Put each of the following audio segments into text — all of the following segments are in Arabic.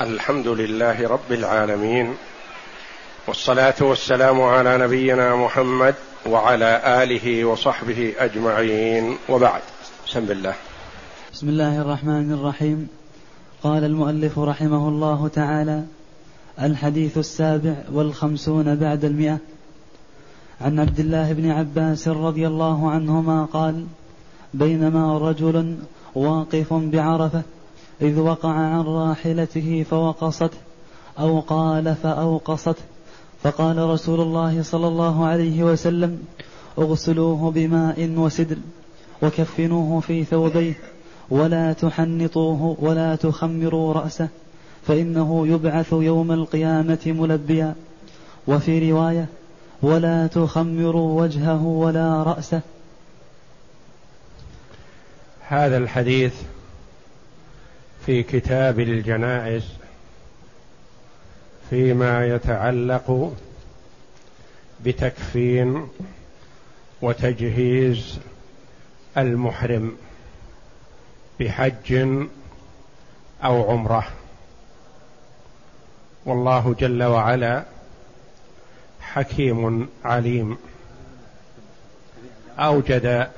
الحمد لله رب العالمين والصلاة والسلام على نبينا محمد وعلى آله وصحبه أجمعين وبعد. بسم الله. بسم الله الرحمن الرحيم. قال المؤلف رحمه الله تعالى الحديث السابع والخمسون بعد المئة. عن عبد الله بن عباس رضي الله عنهما قال بينما رجل واقف بعرفة إذ وقع عن راحلته فوقصته أو قال فأوقصته. فقال رسول الله صلى الله عليه وسلم أغسلوه بماء وسدر وكفنوه في ثوبيه ولا تحنطوه ولا تخمروا رأسه فإنه يبعث يوم القيامة ملبيا. وفي رواية ولا تخمروا وجهه ولا رأسه. هذا الحديث في كتاب الجنائز فيما يتعلق بتكفين وتجهيز المحرم بحج أو عمرة. والله جل وعلا حكيم عليم. أوجد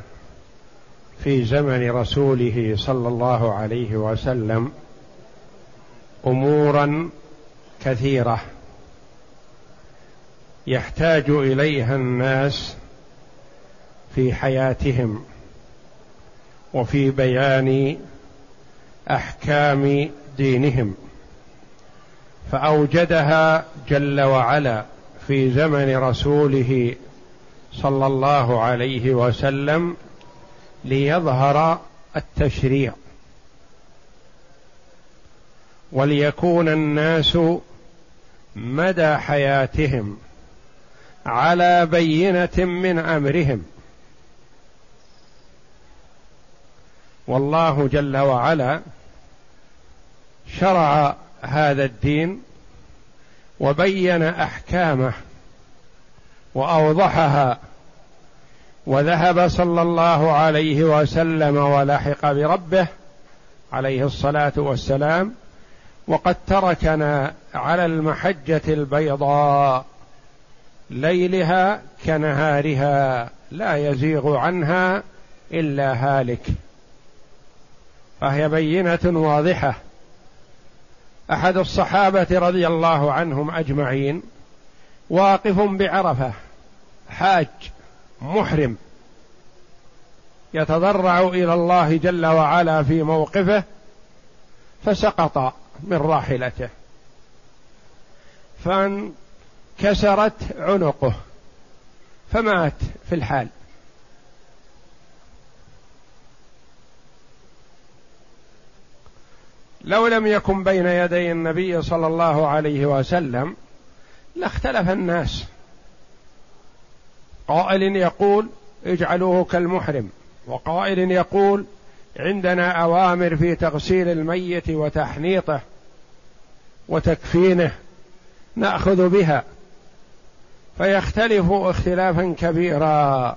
في زمن رسوله صلى الله عليه وسلم أمورا كثيرة. يحتاج إليها الناس في حياتهم وفي بيان أحكام دينهم. فأوجدها جل وعلا في زمن رسوله صلى الله عليه وسلم ليظهر التشريع. وليكون الناس مدى حياتهم على بينة من أمرهم. والله جل وعلا شرع هذا الدين وبين أحكامه وأوضحها وذهب صلى الله عليه وسلم ولحق بربه عليه الصلاة والسلام وقد تركنا على المحجة البيضاء ليلها كنهارها لا يزيغ عنها إلا هالك. فهي بينة واضحة. أحد الصحابة رضي الله عنهم أجمعين واقف بعرفة حاج محرم. يتضرع إلى الله جل وعلا في موقفه فسقط من راحلته. فانكسرت عنقه فمات في الحال. لو لم يكن بين يدي النبي صلى الله عليه وسلم لاختلف الناس. قائل يقول اجعلوه كالمحرم وقائل يقول عندنا أوامر في تغسيل الميت وتحنيطه وتكفينه نأخذ بها فيختلف اختلافا كبيرا.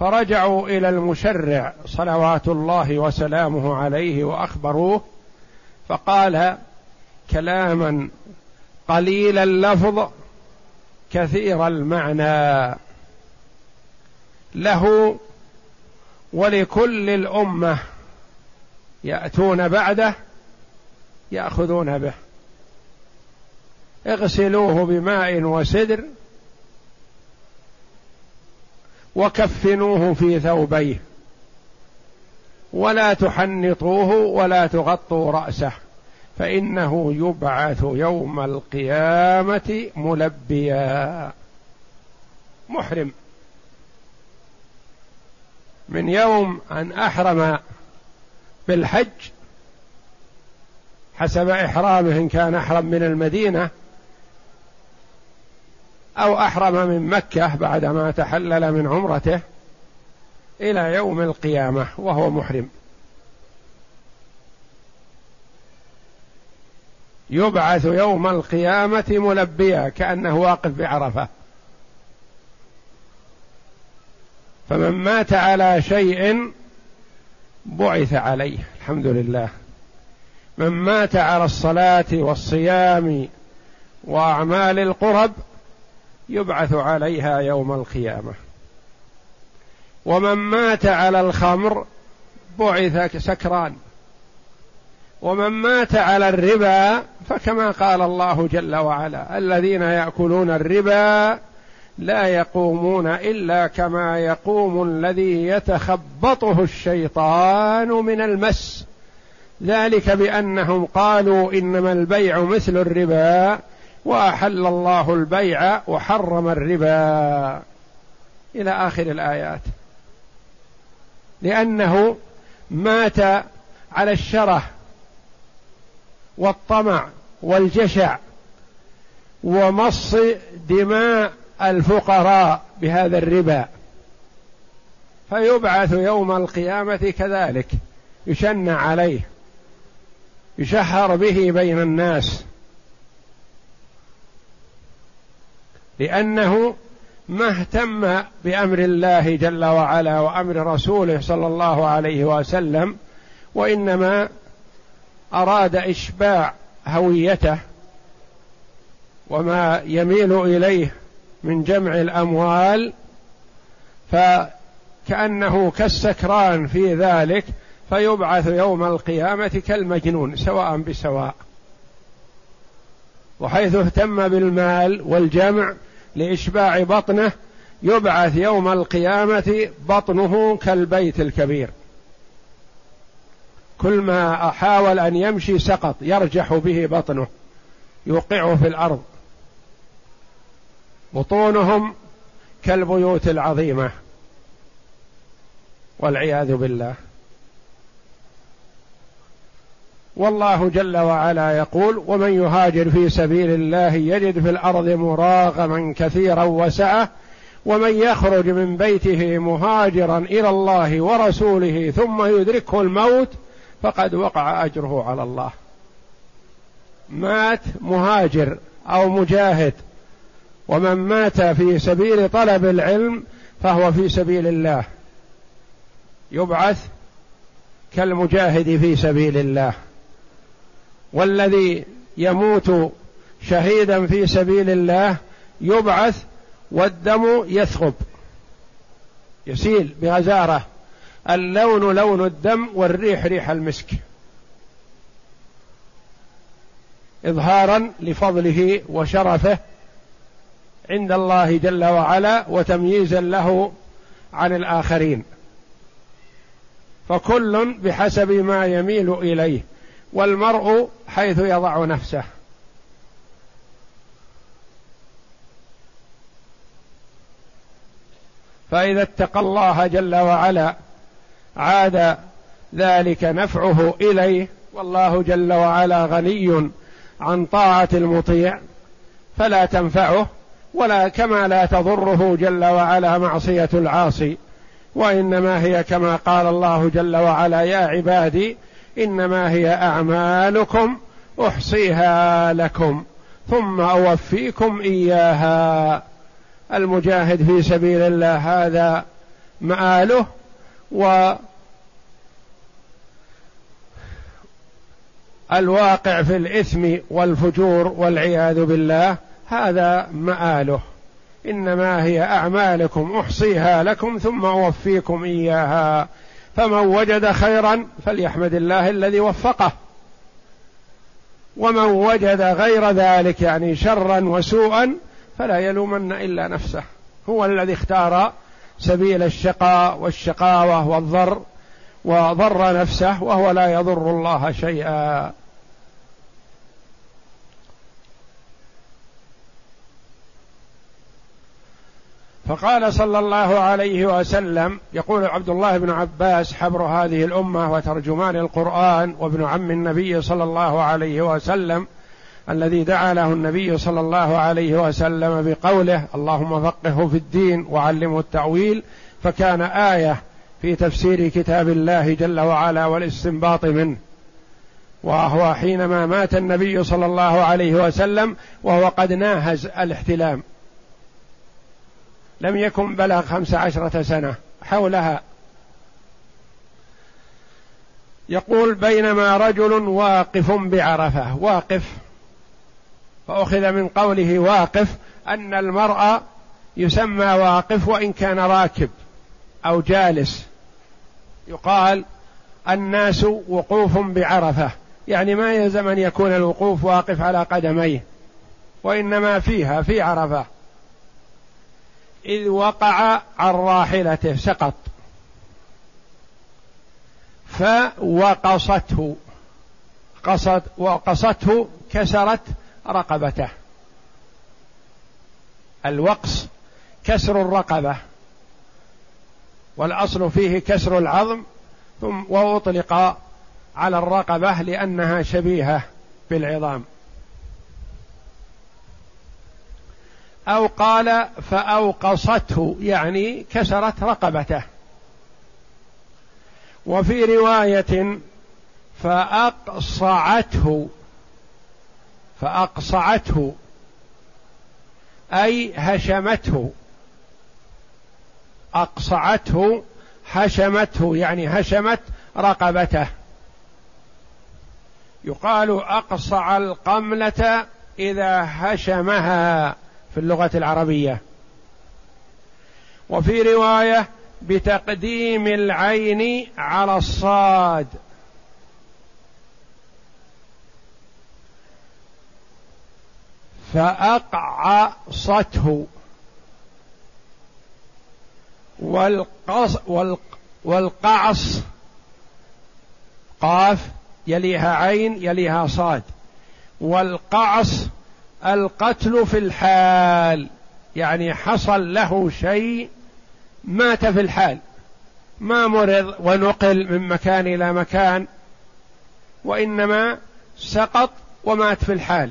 فرجعوا إلى المشرع صلوات الله وسلامه عليه وأخبروه فقال كلاما قليل اللفظ كثير المعنى. له ولكل الأمة يأتون بعده يأخذون به. اغسلوه بماء وسدر وكفنوه في ثوبيه. ولا تحنطوه ولا تغطوا رأسه. فإنه يبعث يوم القيامة ملبيا. محرم. من يوم أن أحرم بالحج حسب إحرامه إن كان أحرم من المدينة أو أحرم من مكة بعدما تحلل من عمرته إلى يوم القيامة وهو محرم. يبعث يوم القيامة ملبيا كأنه واقف بعرفة. فمن مات على شيء بعث عليه الحمد لله. من مات على الصلاة والصيام وأعمال القرب يبعث عليها يوم القيامة. ومن مات على الخمر بعث سكران. ومن مات على الربا فكما قال الله جل وعلا الذين يأكلون الربا لا يقومون إلا كما يقوم الذي يتخبطه الشيطان من المس. ذلك بأنهم قالوا إنما البيع مثل الربا وأحل الله البيع وحرم الربا. إلى آخر الآيات. لأنه مات على الشره والطمع والجشع ومص دماء الفقراء بهذا الربا. فيبعث يوم القيامة كذلك يشنع عليه يشهر به بين الناس. لأنه ما اهتم بأمر الله جل وعلا وأمر رسوله صلى الله عليه وسلم وإنما أراد إشباع هويته وما يميل إليه من جمع الأموال فكأنه كالسكران في ذلك فيبعث يوم القيامة كالمجنون سواء بسواء. وحيث اهتم بالمال والجمع لإشباع بطنه يبعث يوم القيامة بطنه كالبيت الكبير. كل ما حاول أن يمشي سقط يرجح به بطنه يوقعه في الأرض. بطونهم كالبيوت العظيمة والعياذ بالله. والله جل وعلا يقول ومن يهاجر في سبيل الله يجد في الأرض مراغما كثيرا وسعة ومن يخرج من بيته مهاجرا إلى الله ورسوله ثم يدركه الموت فقد وقع أجره على الله. مات مهاجر أو مجاهد ومن مات في سبيل طلب العلم فهو في سبيل الله. يبعث كالمجاهد في سبيل الله. والذي يموت شهيدا في سبيل الله يبعث والدم يثغب يسيل بغزارة. اللون لون الدم والريح ريح المسك. اظهارا لفضله وشرفه عند الله جل وعلا وتمييزا له عن الآخرين. فكل بحسب ما يميل إليه والمرء حيث يضع نفسه. فإذا اتقى الله جل وعلا عاد ذلك نفعه إليه والله جل وعلا غني عن طاعة المطيع فلا تنفعه ولا كما لا تضره جل وعلا معصية العاصي وإنما هي كما قال الله جل وعلا يا عبادي إنما هي أعمالكم أحصيها لكم ثم أوفيكم إياها. المجاهد في سبيل الله هذا مآله و الواقع في الإثم والفجور والعياذ بالله هذا مآله. إنما هي أعمالكم أحصيها لكم ثم أوفيكم إياها. فمن وجد خيرا فليحمد الله الذي وفقه. ومن وجد غير ذلك يعني شرا وسوءا فلا يلومن إلا نفسه. هو الذي اختار سبيل الشقاء والشقاوة والضر. وضر نفسه وهو لا يضر الله شيئا. فقال صلى الله عليه وسلم يقول عبد الله بن عباس حبر هذه الأمة وترجمان القرآن وابن عم النبي صلى الله عليه وسلم الذي دعا له النبي صلى الله عليه وسلم بقوله اللهم فقهه في الدين وعلمه التأويل فكان آية في تفسير كتاب الله جل وعلا والاستنباط منه. وهو حينما مات النبي صلى الله عليه وسلم وهو قد ناهز الاحتلام. لم يكن بلغ خمس عشرة سنة حولها. يقول بينما رجل واقف بعرفة واقف فأخذ من قوله واقف أن المرأة يسمى واقف وإن كان راكب. أو جالس. يقال الناس وقوف بعرفة. يعني ما يلزم أن يكون الوقوف واقف على قدميه. وإنما فيها في عرفة. إذ وقع عن راحلته سقط. فوقصته. قصد وقصته كسرت رقبته. الوقص كسر الرقبة. والأصل فيه كسر العظم ثم وأطلق على الرقبة لأنها شبيهة بالعظام. أو قال فأوقصته يعني كسرت رقبته. وفي رواية فأقصعته فأقصعته أي هشمته. أقصعته هشمته يعني هشمت رقبته. يقال أقصع القملة إذا هشمها في اللغة العربية. وفي رواية بتقديم العين على الصاد. فأقعصته. والقص والقعص. قاف يليها عين يليها صاد. والقعص القتل في الحال يعني حصل له شيء مات في الحال. ما مرض ونقل من مكان إلى مكان وإنما سقط ومات في الحال.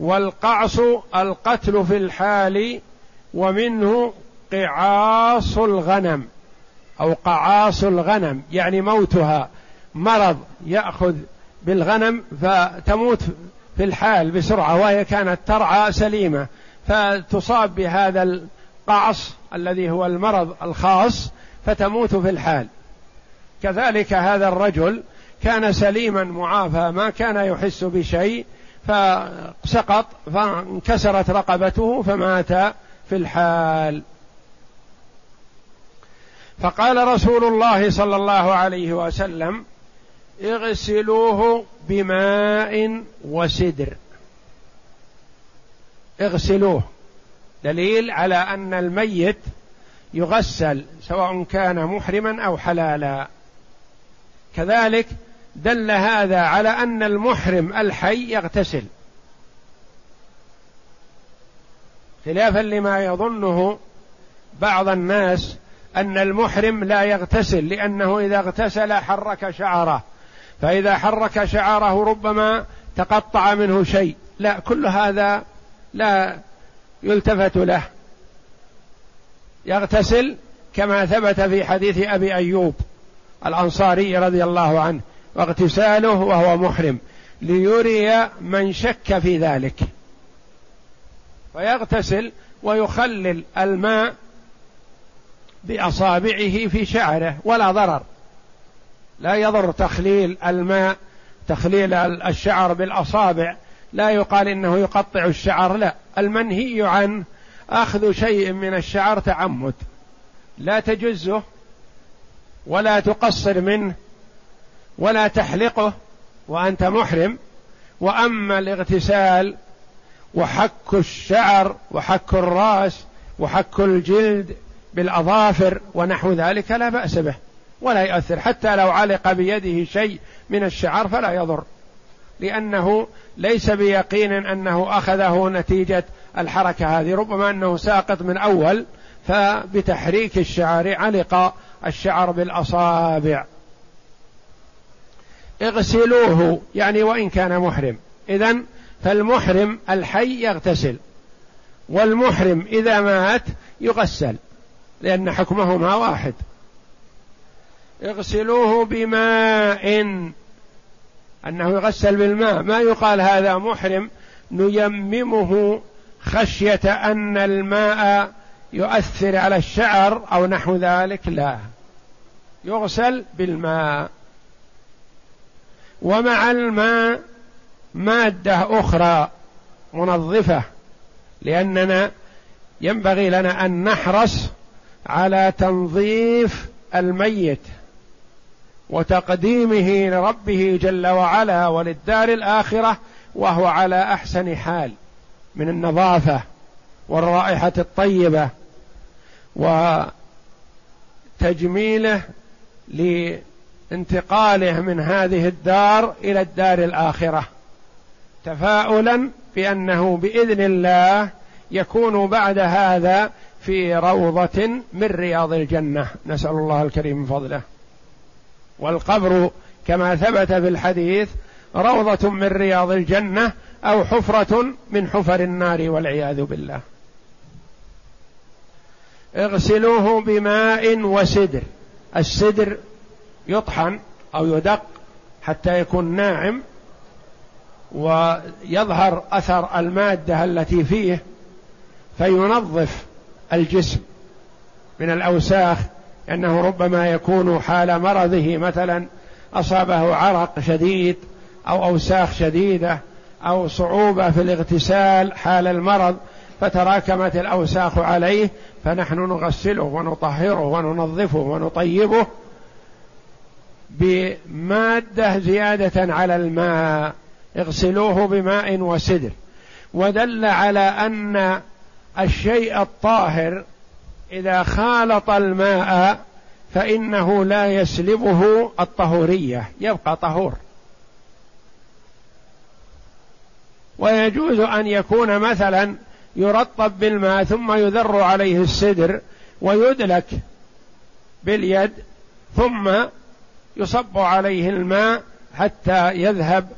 والقعص القتل في الحال ومنه قعاص الغنم أو قعاص الغنم يعني موتها. مرض يأخذ بالغنم فتموت في الحال بسرعة وهي كانت ترعى سليمة. فتصاب بهذا القعص الذي هو المرض الخاص فتموت في الحال. كذلك هذا الرجل كان سليما معافى ما كان يحس بشيء فسقط فانكسرت رقبته فمات في الحال. فقال رسول الله صلى الله عليه وسلم اغسلوه بماء وسدر. اغسلوه. دليل على أن الميت يغسل سواء كان محرما أو حلالا. كذلك دل هذا على أن المحرم الحي يغتسل. خلافا لما يظنه بعض الناس أن المحرم لا يغتسل لأنه إذا اغتسل حرك شعره. فإذا حرك شعره ربما تقطع منه شيء. لا كل هذا لا يلتفت له. يغتسل كما ثبت في حديث أبي أيوب الأنصاري رضي الله عنه واغتساله وهو محرم ليري من شك في ذلك. فيغتسل ويخلل الماء بأصابعه في شعره ولا ضرر. لا يضر تخليل الماء تخليل الشعر بالأصابع. لا يقال إنه يقطع الشعر لا. المنهي عن أخذ شيء من الشعر تعمد. لا تجزه ولا تقصر منه ولا تحلقه وأنت محرم. وأما الاغتسال وحك الشعر وحك الرأس وحك الجلد بالأظافر ونحو ذلك لا بأس به ولا يؤثر. حتى لو علق بيده شيء من الشعر فلا يضر لأنه ليس بيقين أنه أخذه نتيجة الحركة هذه. ربما أنه ساقط من أول فبتحريك الشعر علق الشعر بالأصابع. اغسلوه يعني وإن كان محرم. اذا فالمحرم الحي يغتسل والمحرم إذا مات يغسل. لأن حكمهما واحد. اغسلوه بماء. أنه يغسل بالماء. ما يقال هذا محرم. نيممه خشية أن الماء يؤثر على الشعر أو نحو ذلك. لا. يغسل بالماء. ومع الماء مادة أخرى منظفة. لأننا ينبغي لنا أن نحرص على تنظيف الميت وتقديمه لربه جل وعلا وللدار الآخرة وهو على أحسن حال من النظافة والرائحة الطيبة وتجميله لانتقاله من هذه الدار إلى الدار الآخرة تفاؤلا بأنه بإذن الله يكون بعد هذا في روضة من رياض الجنة. نسأل الله الكريم من فضله. والقبر كما ثبت في الحديث روضة من رياض الجنة أو حفرة من حفر النار والعياذ بالله. اغسلوه بماء وسدر. السدر يطحن أو يدق حتى يكون ناعم ويظهر أثر المادة التي فيه فينظف الجسم من الأوساخ إنه ربما يكون حال مرضه مثلا أصابه عرق شديد أو أوساخ شديدة أو صعوبة في الاغتسال حال المرض فتراكمت الأوساخ عليه فنحن نغسله ونطهره وننظفه ونطيبه بمادة زيادة على الماء اغسلوه بماء وسدر. ودل على أن الشيء الطاهر إذا خالط الماء فإنه لا يسلبه الطهورية يبقى طهور. ويجوز أن يكون مثلا يرطب بالماء ثم يذر عليه السدر ويدلك باليد ثم يصب عليه الماء حتى يذهب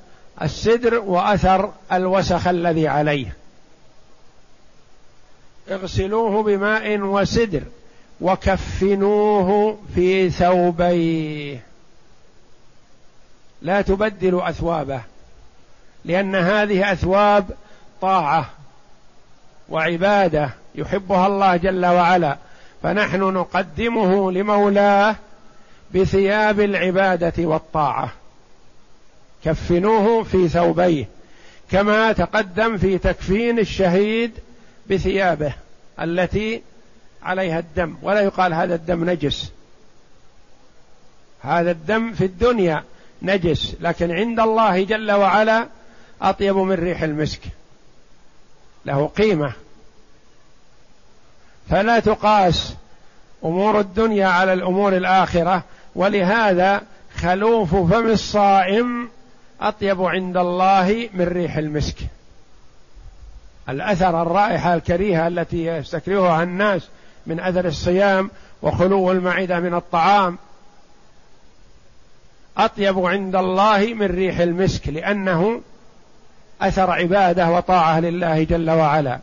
السدر وأثر الوسخ الذي عليه. اغسلوه بماء وسدر وكفنوه في ثوبيه. لا تبدلوا أثوابه لأن هذه أثواب طاعة وعبادة يحبها الله جل وعلا. فنحن نقدمه لمولاه بثياب العبادة والطاعة. كفنوه في ثوبيه كما تقدم في تكفين الشهيد بثيابه التي عليها الدم ولا يقال هذا الدم نجس. هذا الدم في الدنيا نجس لكن عند الله جل وعلا أطيب من ريح المسك. له قيمة. فلا تقاس أمور الدنيا على الأمور الآخرة ولهذا خلوف فم الصائم أطيب عند الله من ريح المسك. الأثر الرائحة الكريهة التي يستكرهها الناس من أثر الصيام وخلو المعدة من الطعام أطيب عند الله من ريح المسك لأنه أثر عبادة وطاعة لله جل وعلا.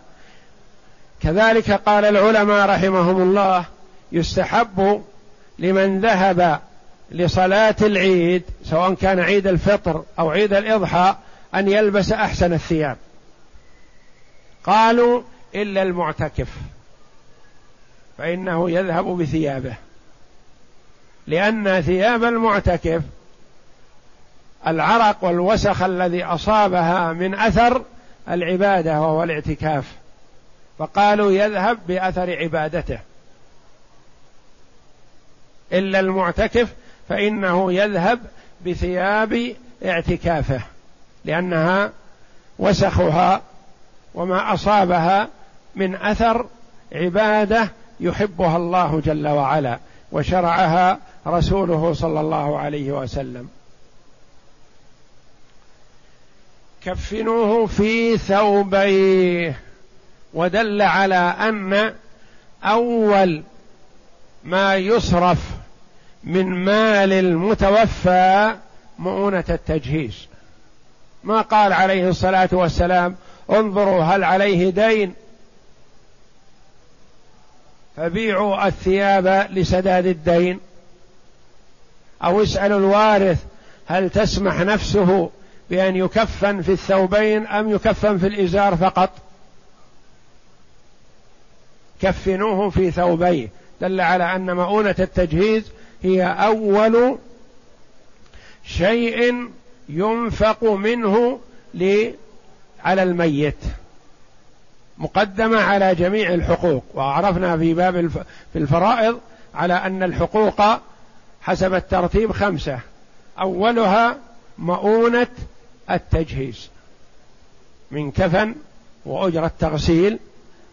كذلك قال العلماء رحمهم الله يستحب لمن ذهب لصلاة العيد سواء كان عيد الفطر أو عيد الإضحى أن يلبس أحسن الثياب. قالوا إلا المعتكف فإنه يذهب بثيابه لأن ثياب المعتكف العرق والوسخ الذي أصابها من أثر العبادة وهو الاعتكاف فقالوا يذهب بأثر عبادته. إلا المعتكف فإنه يذهب بثياب اعتكافه لأنها وسخها وما أصابها من أثر عبادة يحبها الله جل وعلا وشرعها رسوله صلى الله عليه وسلم. كفنوه في ثوبيه ودل على أن أول ما يصرف من مال المتوفى مؤونة التجهيز. ما قال عليه الصلاة والسلام انظروا هل عليه دين. فبيعوا الثياب لسداد الدين. أو اسألوا الوارث هل تسمح نفسه بأن يكفن في الثوبين أم يكفن في الإزار فقط. كفنوه في ثوبيه. دل على أن مؤونة التجهيز هي أول شيء ينفق منه على الميت مقدمة على جميع الحقوق. وعرفنا في باب في الفرائض على أن الحقوق حسب الترتيب خمسة. أولها مؤونة التجهيز من كفن وأجرة تغسيل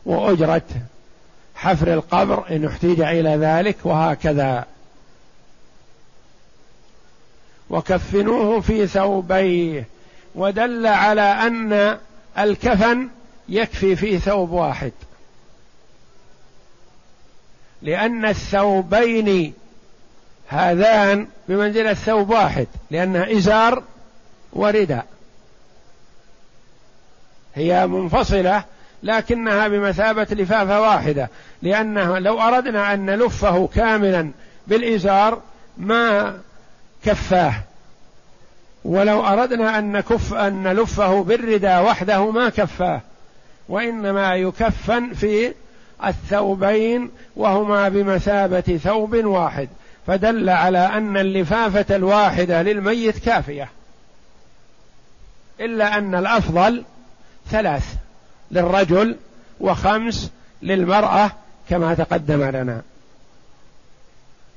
وأجرة حفر القبر إن احتيج إلى ذلك وهكذا. وكفنوه في ثوبيه. ودل على أن الكفن يكفي فيه ثوب واحد. لأن الثوبين هذان بمنزلة ثوب واحد لأنها إزار ورداء. هي منفصلة لكنها بمثابة لفافة واحدة لأنه لو أردنا أن نلفه كاملا بالإزار ما كفاه. ولو أردنا أن نكف أن نلفه بالرداء وحده ما كفاه. وإنما يكفن في الثوبين وهما بمثابة ثوب واحد. فدل على أن اللفافة الواحدة للميت كافية. إلا أن الأفضل ثلاث للرجل وخمس للمرأة كما تقدم لنا.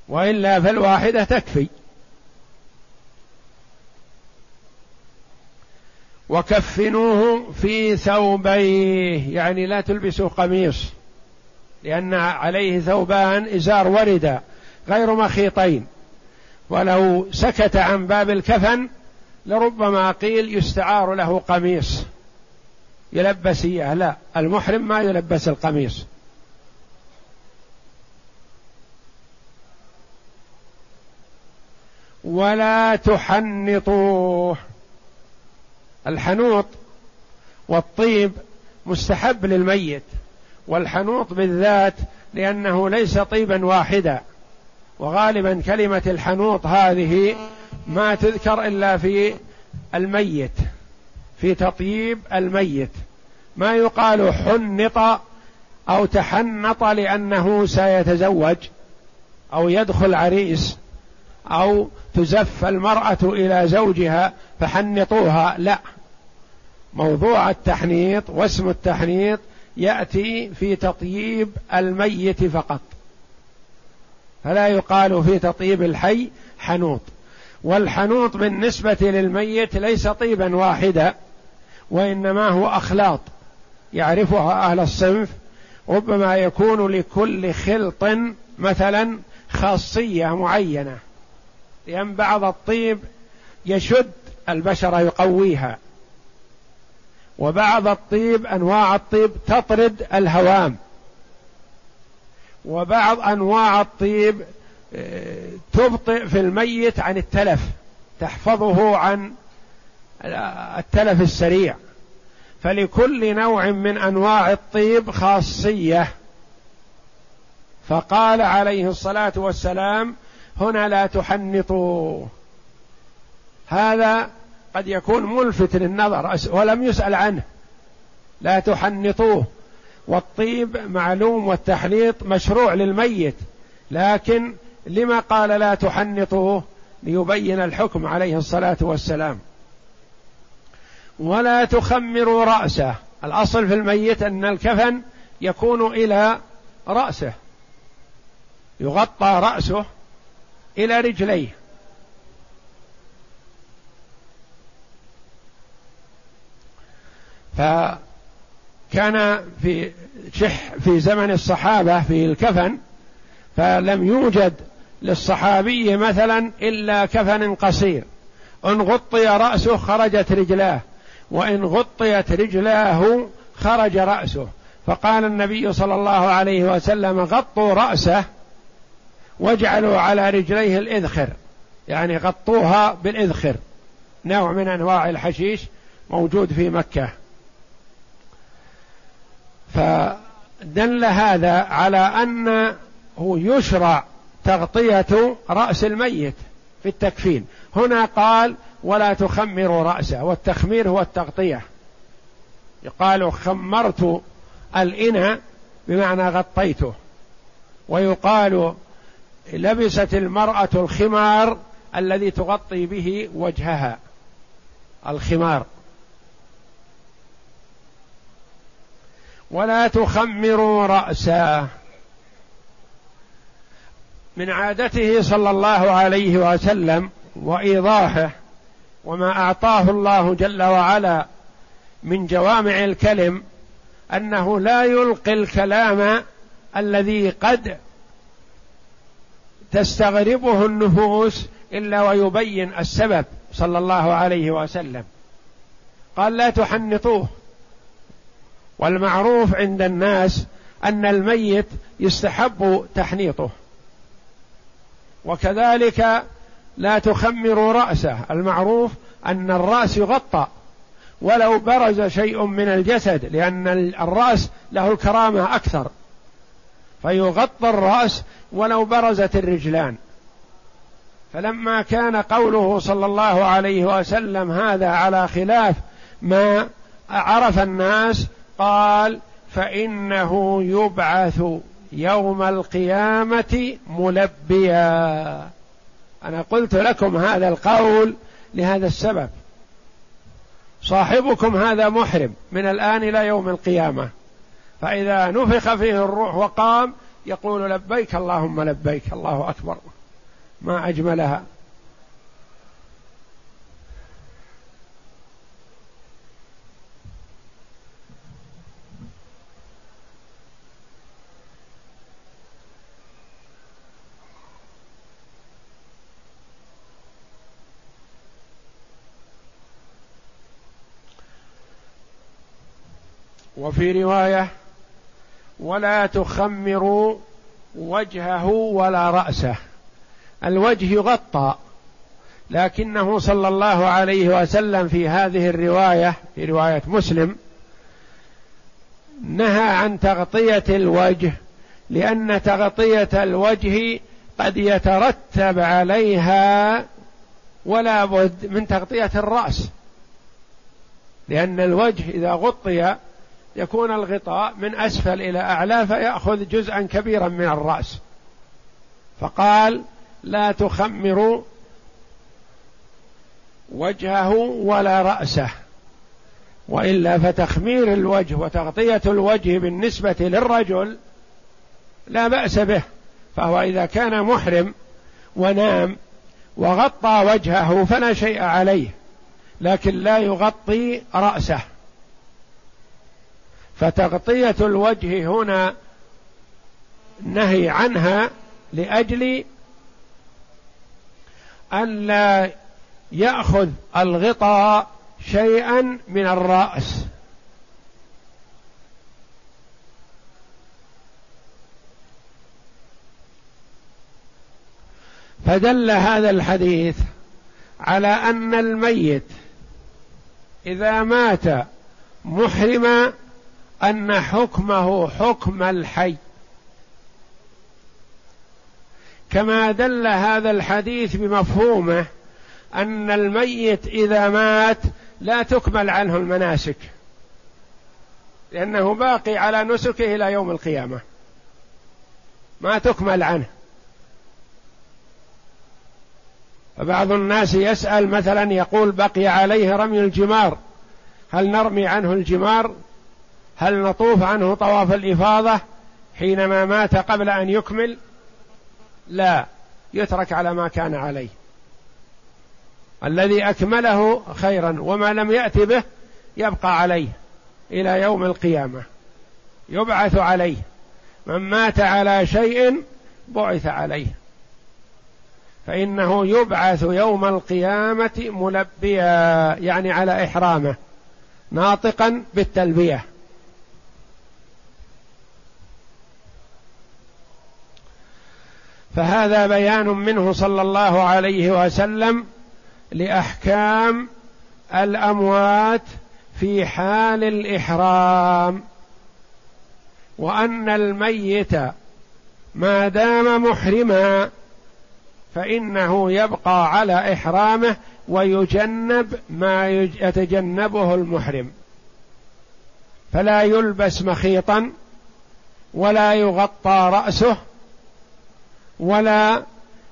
وإلا فالواحدة تكفي. وكفنوه في ثوبيه يعني لا تلبسوا قميص لأن عليه ثوبان إزار وردا غير مخيطين. ولو سكت عن باب الكفن لربما قيل يستعار له قميص. يلبس إياه لا المحرم ما يلبس القميص. ولا تحنطوه. الحنوط والطيب مستحب للميت والحنوط بالذات لأنه ليس طيبا واحدا. وغالبا كلمة الحنوط هذه ما تذكر إلا في الميت في تطيب الميت. ما يقال حنط أو تحنط لأنه سيتزوج أو يدخل عريس أو تزف المرأة إلى زوجها فحنطوها لا. موضوع التحنيط واسم التحنيط يأتي في تطييب الميت فقط. فلا يقال في تطيب الحي حنوط. والحنوط بالنسبة للميت ليس طيبا واحدا وإنما هو أخلاط. يعرفها أهل الصنف. ربما يكون لكل خلط مثلا خاصية معينة. لأن بعض الطيب يشد البشره يقويها. وبعض الطيب أنواع الطيب تطرد الهوام. وبعض أنواع الطيب آه، تبطئ في الميت عن التلف تحفظه عن التلف السريع. فلكل نوع من أنواع الطيب خاصية. فقال عليه الصلاة والسلام هنا لا تحنطوا. هذا قد يكون ملفت للنظر ولم يسأل عنه. لا تحنطوه. والطيب معلوم والتحنيط مشروع للميت. لكن لما قال لا تحنطوه؟ ليبين الحكم عليه الصلاة والسلام. ولا تخمروا رأسه. الأصل في الميت أن الكفن يكون إلى رأسه. يغطى رأسه إلى رجليه. فكان في شح في زمن الصحابة في الكفن فلم يوجد للصحابي مثلا إلا كفن قصير. إن غطي رأسه خرجت رجلاه وإن غطيت رجلاه خرج رأسه. فقال النبي صلى الله عليه وسلم غطوا رأسه واجعلوا على رجليه الإذخر. يعني غطوها بالإذخر. نوع من أنواع الحشيش موجود في مكة. فدل هذا على انه يشرع تغطية رأس الميت في التكفين. هنا قال ولا تخمروا رأسه والتخمير هو التغطية. يقال خمرت الإناء بمعنى غطيته. ويقال لبست المرأة الخمار الذي تغطي به وجهها. الخمار. ولا تخمروا رأسا. من عادته صلى الله عليه وسلم وإيضاحه وما أعطاه الله جل وعلا من جوامع الكلم أنه لا يلقي الكلام الذي قد تستغربه النفوس إلا ويبين السبب صلى الله عليه وسلم. قال لا تحنطوه. والمعروف عند الناس أن الميت يستحب تحنيطه. وكذلك لا تخمروا رأسه. المعروف أن الرأس يغطى. ولو برز شيء من الجسد لأن الرأس له الكرامه أكثر. فيغطى الرأس ولو برزت الرجلان. فلما كان قوله صلى الله عليه وسلم هذا على خلاف ما عرف الناس قال فإنه يبعث يوم القيامة ملبيا. أنا قلت لكم هذا القول لهذا السبب. صاحبكم هذا محرم من الآن إلى يوم القيامة. فإذا نفخ فيه الروح وقام يقول لبيك اللهم لبيك الله أكبر. ما أجملها. وفي رواية ولا تخمروا وجهه ولا رأسه. الوجه يغطى لكنه صلى الله عليه وسلم في هذه الرواية في رواية مسلم نهى عن تغطية الوجه لأن تغطية الوجه قد يترتب عليها ولا بد من تغطية الرأس. لأن الوجه إذا غطي يكون الغطاء من أسفل إلى أعلى فيأخذ جزءا كبيرا من الرأس. فقال لا تخمروا وجهه ولا رأسه وإلا فتخمير الوجه وتغطية الوجه بالنسبة للرجل لا بأس به فهو إذا كان محرم ونام وغطى وجهه فلا شيء عليه لكن لا يغطي رأسه. فتغطية الوجه هنا نهي عنها لأجل ألا يأخذ الغطاء شيئا من الرأس. فدل هذا الحديث على أن الميت إذا مات محرما أن حكمه حكم الحي. كما دل هذا الحديث بمفهومه أن الميت إذا مات لا تكمل عنه المناسك لأنه باقي على نسكه إلى يوم القيامة. ما تكمل عنه. فبعض الناس يسأل مثلا يقول بقي عليه رمي الجمار هل نرمي عنه الجمار؟ هل نطوف عنه طواف الإفاضة حينما مات قبل أن يكمل؟ لا يترك على ما كان عليه. الذي أكمله خيرا وما لم يات به يبقى عليه إلى يوم القيامة يبعث عليه. من مات على شيء بعث عليه. فإنه يبعث يوم القيامة ملبيا يعني على إحرامه ناطقا بالتلبية. فهذا بيان منه صلى الله عليه وسلم لأحكام الأموات في حال الإحرام. وأن الميت ما دام محرما فإنه يبقى على إحرامه ويجنب ما يتجنبه المحرم. فلا يلبس مخيطا ولا يغطى رأسه ولا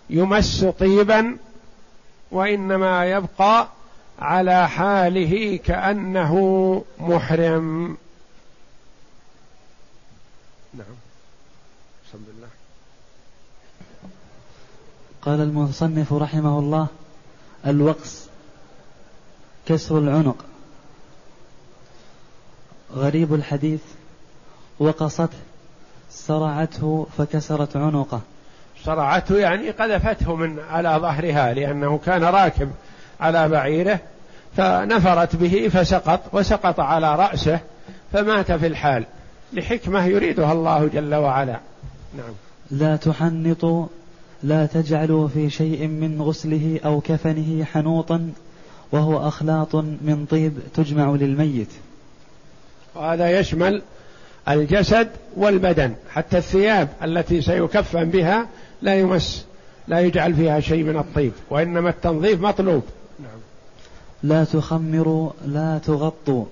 يمس طيبا وإنما يبقى على حاله كأنه محرم. نعم. بسم الله قال المصنف رحمه الله الوقص كسر العنق. غريب الحديث وقصته صرعته فكسرت عنقه. صرعته يعني قذفته من على ظهرها لأنه كان راكب على بعيره فنفرت به فسقط وسقط على رأسه فمات في الحال. لحكمة يريدها الله جل وعلا. نعم. لا تحنطوا لا تجعلوا في شيء من غسله أو كفنه حنوطا وهو أخلاط من طيب تجمع للميت. وهذا يشمل الجسد والبدن حتى الثياب التي سيكفن بها لا يمس لا يجعل فيها شيء من الطيب وإنما التنظيف مطلوب. نعم. لا تخمروا لا تغطوا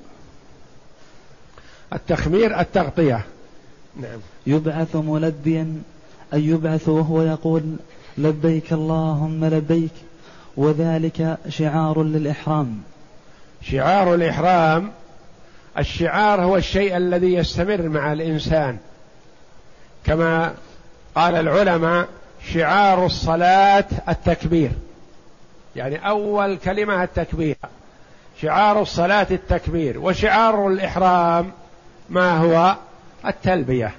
التخمير التغطية. نعم. يبعث ملبيا أي يبعث وهو يقول لبيك اللهم لبيك وذلك شعار للإحرام. شعار الإحرام الشعار هو الشيء الذي يستمر مع الإنسان كما قال العلماء شعار الصلاة التكبير. يعني أول كلمة التكبير. شعار الصلاة التكبير. وشعار الإحرام ما هو؟ التلبية.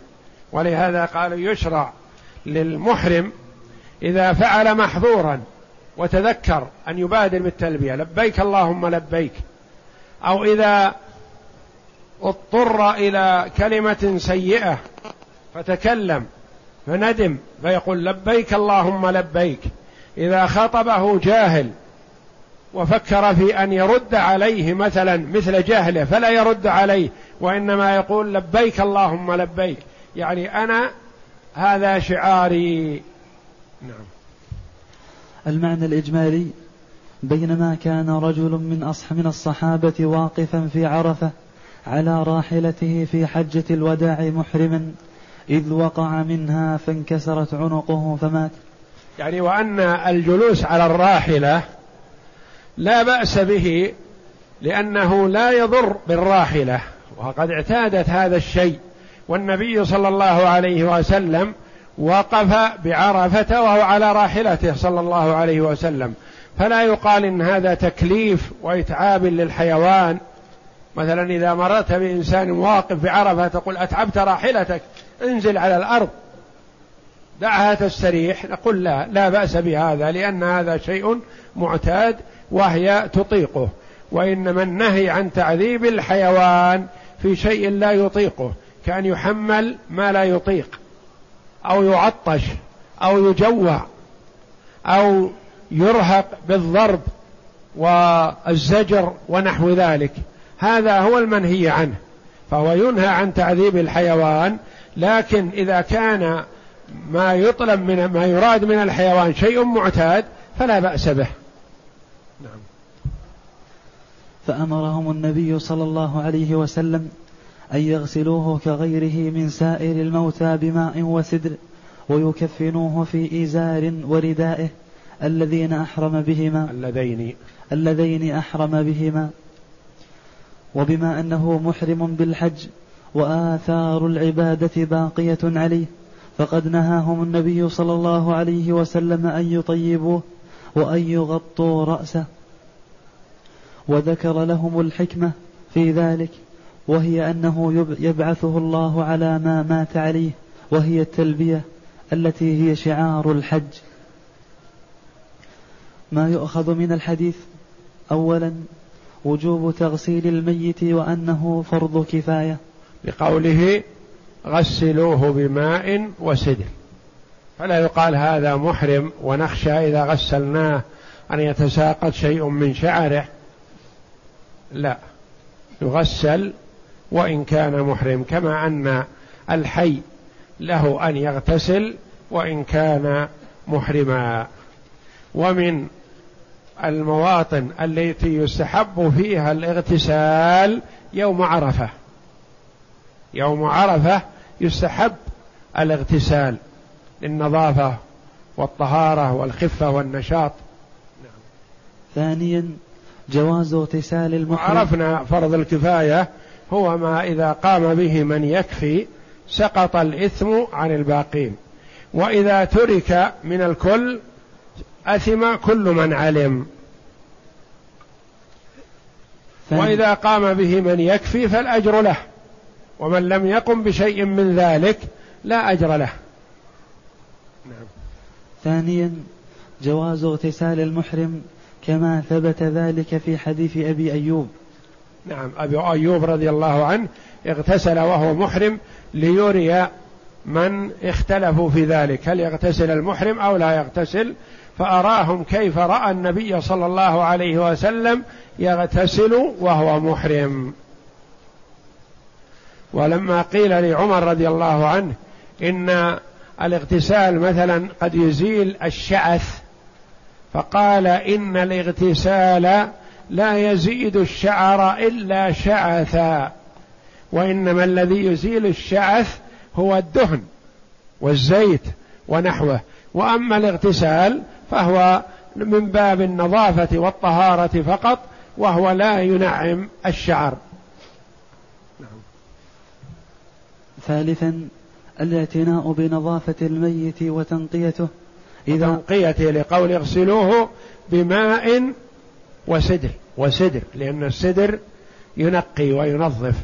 ولهذا قالوا يشرع للمحرم إذا فعل محظورا وتذكر أن يبادر بالتلبية لبيك اللهم لبيك. أو إذا اضطر إلى كلمة سيئة فتكلم فندم فيقول لبيك اللهم لبيك. إذا خطبه جاهل وفكر في أن يرد عليه مثلا مثل جهله فلا يرد عليه وإنما يقول لبيك اللهم لبيك. يعني أنا هذا شعاري. نعم. المعنى الإجمالي بينما كان رجل من أصح من الصحابة واقفا في عرفة على راحلته في حجة الوداع محرما إذ وقع منها فانكسرت عنقه فمات. يعني وأن الجلوس على الراحلة لا بأس به لأنه لا يضر بالراحلة وقد اعتادت هذا الشيء والنبي صلى الله عليه وسلم وقف بعرفة وهو على راحلته صلى الله عليه وسلم. فلا يقال إن هذا تكليف وإتعاب للحيوان. مثلا إذا مررت بإنسان واقف بعرفة تقول أتعبت راحلتك انزل على الأرض. دعها تستريح نقول لا لا بأس بهذا لأن هذا شيء معتاد وهي تطيقه. وإنما النهي عن تعذيب الحيوان في شيء لا يطيقه كأن يحمل ما لا يطيق أو يعطش أو يجوع أو يرهق بالضرب والزجر ونحو ذلك. هذا هو المنهي عنه. فهو ينهى عن تعذيب الحيوان لكن إذا كان ما يطلب من ما يراد من الحيوان شيء معتاد فلا بأس به. نعم. فأمرهم النبي صلى الله عليه وسلم أن يغسلوه كغيره من سائر الموتى بماء وسدر ويكفنوه في إزار وردائه الذين أحرم بهما. اللذين. اللذين أحرم بهما. وبما أنه محرم بالحج وآثار العبادة باقية عليه فقد نهاهم النبي صلى الله عليه وسلم أن يطيبوه وأن يغطوا رأسه. وذكر لهم الحكمة في ذلك وهي أنه يبعثه الله على ما مات عليه وهي التلبية التي هي شعار الحج. ما يؤخذ من الحديث أولا وجوب تغسيل الميت وأنه فرض كفاية. لقوله غسلوه بماء وسدر. فلا يقال هذا محرم ونخشى إذا غسلناه أن يتساقط شيء من شعره. لا. يغسل وإن كان محرم كما أن الحي له أن يغتسل وإن كان محرما. ومن المواطن التي يستحب فيها الاغتسال يوم عرفة. يوم عرفة يستحب الاغتسال للنظافة والطهارة والخفة والنشاط. ثانيا جواز اغتسال المحرم. عرفنا فرض الكفاية هو ما إذا قام به من يكفي سقط الإثم عن الباقين. وإذا ترك من الكل أثم كل من علم. وإذا قام به من يكفي فالأجر له. ومن لم يقم بشيء من ذلك لا أجر له. نعم. ثانيا جواز اغتسال المحرم كما ثبت ذلك في حديث أبي أيوب. نعم أبي أيوب رضي الله عنه اغتسل وهو محرم ليري من اختلفوا في ذلك هل يغتسل المحرم أو لا يغتسل؟ فأراهم كيف رأى النبي صلى الله عليه وسلم يغتسل وهو محرم. ولما قيل لعمر رضي الله عنه إن الاغتسال مثلا قد يزيل الشعث فقال إن الاغتسال لا يزيد الشعر إلا شعثا وإنما الذي يزيل الشعث هو الدهن والزيت ونحوه. وأما الاغتسال فهو من باب النظافة والطهارة فقط وهو لا ينعم الشعر نعم. ثالثا الاعتناء بنظافة الميت وتنقيته. إذا تنقيته لقول اغسلوه بماء وسدر. وسدر لأن السدر ينقي وينظف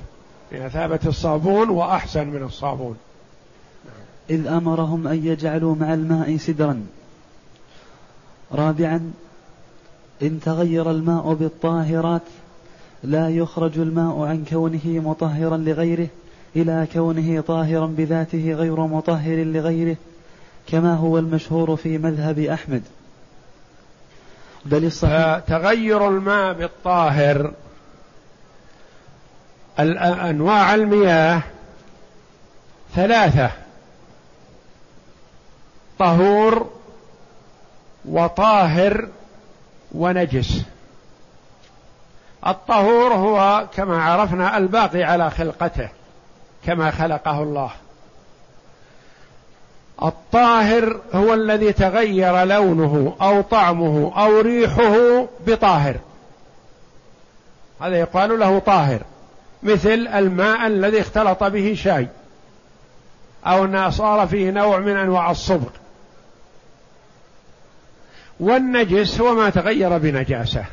بمثابة الصابون وأحسن من الصابون. إذ أمرهم أن يجعلوا مع الماء سدرا. رابعا إن تغير الماء بالطاهرات لا يخرج الماء عن كونه مطهرا لغيره. إلى كونه طاهرا بذاته غير مطهر لغيره كما هو المشهور في مذهب أحمد. بل الصحيح تغير الماء بالطاهر أنواع المياه ثلاثة طهور وطاهر ونجس. الطهور هو كما عرفنا الباقي على خلقته. كما خلقه الله. الطاهر هو الذي تغير لونه أو طعمه أو ريحه بطاهر. هذا يقال له طاهر مثل الماء الذي اختلط به شاي أو صار فيه نوع من أنواع الصبغ. والنجس هو ما تغير بنجاسة.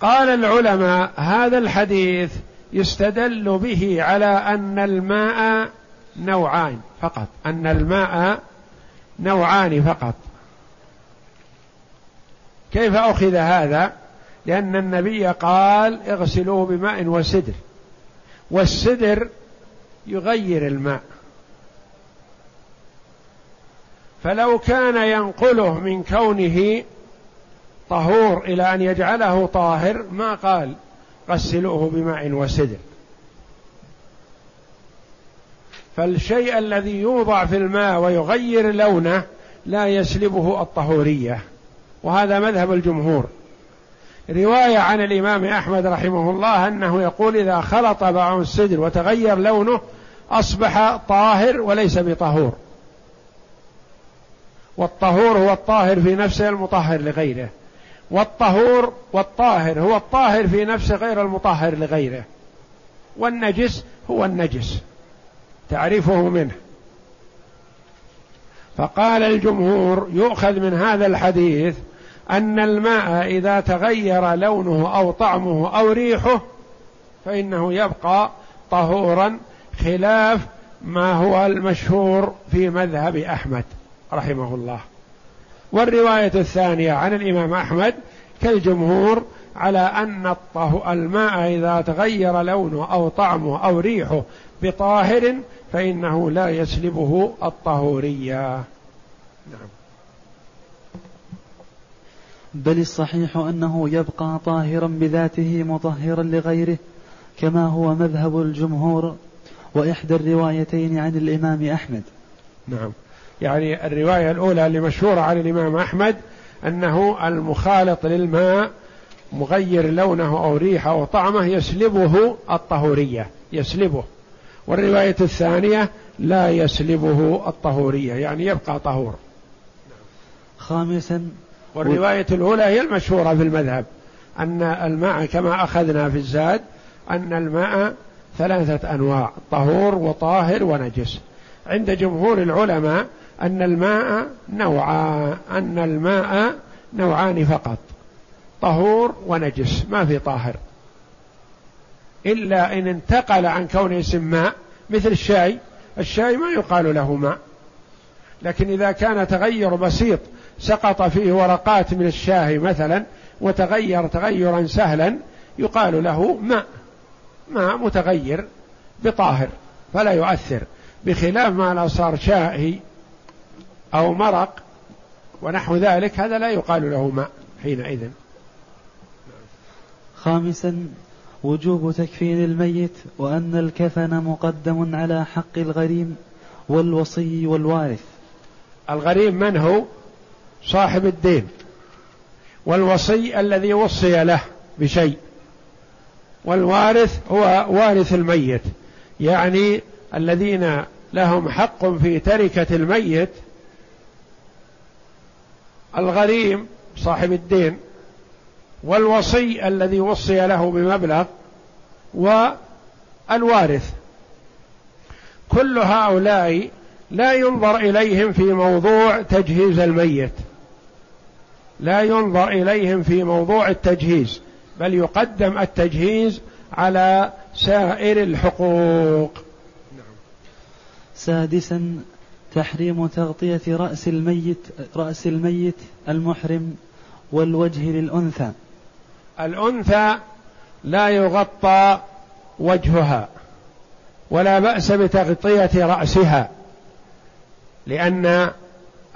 قال العلماء هذا الحديث يستدل به على أن الماء نوعان فقط. أن الماء نوعان فقط. كيف أخذ هذا؟ لأن النبي قال اغسلوه بماء وسدر. والسدر يغير الماء. فلو كان ينقله من كونه طهور إلى أن يجعله طاهر ما قال؟ غسلوه بماء وسدر. فالشيء الذي يوضع في الماء ويغير لونه لا يسلبه الطهورية وهذا مذهب الجمهور. رواية عن الإمام أحمد رحمه الله أنه يقول إذا خلط بعض السدر وتغير لونه أصبح طاهر وليس بطهور. والطهور هو الطاهر في نفسه المطهر لغيره. والطهور والطاهر هو الطاهر في نفسه غير المطهر لغيره. والنجس هو النجس تعرفه منه. فقال الجمهور يؤخذ من هذا الحديث أن الماء إذا تغير لونه أو طعمه أو ريحه فإنه يبقى طهورا خلاف ما هو المشهور في مذهب أحمد رحمه الله. والرواية الثانية عن الإمام أحمد كالجمهور على أن الماء إذا تغير لونه أو طعمه أو ريحه بطاهر فإنه لا يسلبه الطهورية. نعم. بل الصحيح أنه يبقى طاهرا بذاته مطهرا لغيره كما هو مذهب الجمهور وإحدى الروايتين عن الإمام أحمد. نعم. يعني الرواية الأولى اللي مشهورة عن الإمام أحمد أنه المخالط للماء مغير لونه أو ريحه أو طعمه يسلبه الطهورية يسلبه. والرواية الثانية لا يسلبه الطهورية يعني يبقى طهور. خامسا والرواية الأولى هي المشهورة في المذهب أن الماء كما أخذنا في الزاد أن الماء ثلاثة أنواع طهور وطاهر ونجس. عند جمهور العلماء أن الماء نوعان أن الماء نوعان فقط طهور ونجس ما في طاهر. إلا إن انتقل عن كونه اسم ماء مثل الشاي الشاي ما يقال له ماء. لكن إذا كان تغير بسيط سقط فيه ورقات من الشاي مثلا وتغير تغيرا سهلا يقال له ماء. ماء متغير بطاهر فلا يؤثر. بخلاف ما لو صار شاهي أو مرق ونحو ذلك هذا لا يقال له ماء حينئذ. خامسا وجوب تكفين الميت وأن الكفن مقدم على حق الغريم والوصي والوارث. الغريم من هو؟ صاحب الدين. والوصي الذي وصي له بشيء. والوارث هو وارث الميت. يعني الذين لهم حق في تركة الميت الغريم صاحب الدين والوصي الذي وصي له بمبلغ والوارث. كل هؤلاء لا ينظر إليهم في موضوع تجهيز الميت. لا ينظر إليهم في موضوع التجهيز بل يقدم التجهيز على سائر الحقوق. سادسا تحريم تغطية رأس الميت رأس الميت المحرم والوجه للأنثى. الأنثى لا يغطى وجهها ولا بأس بتغطية رأسها لأن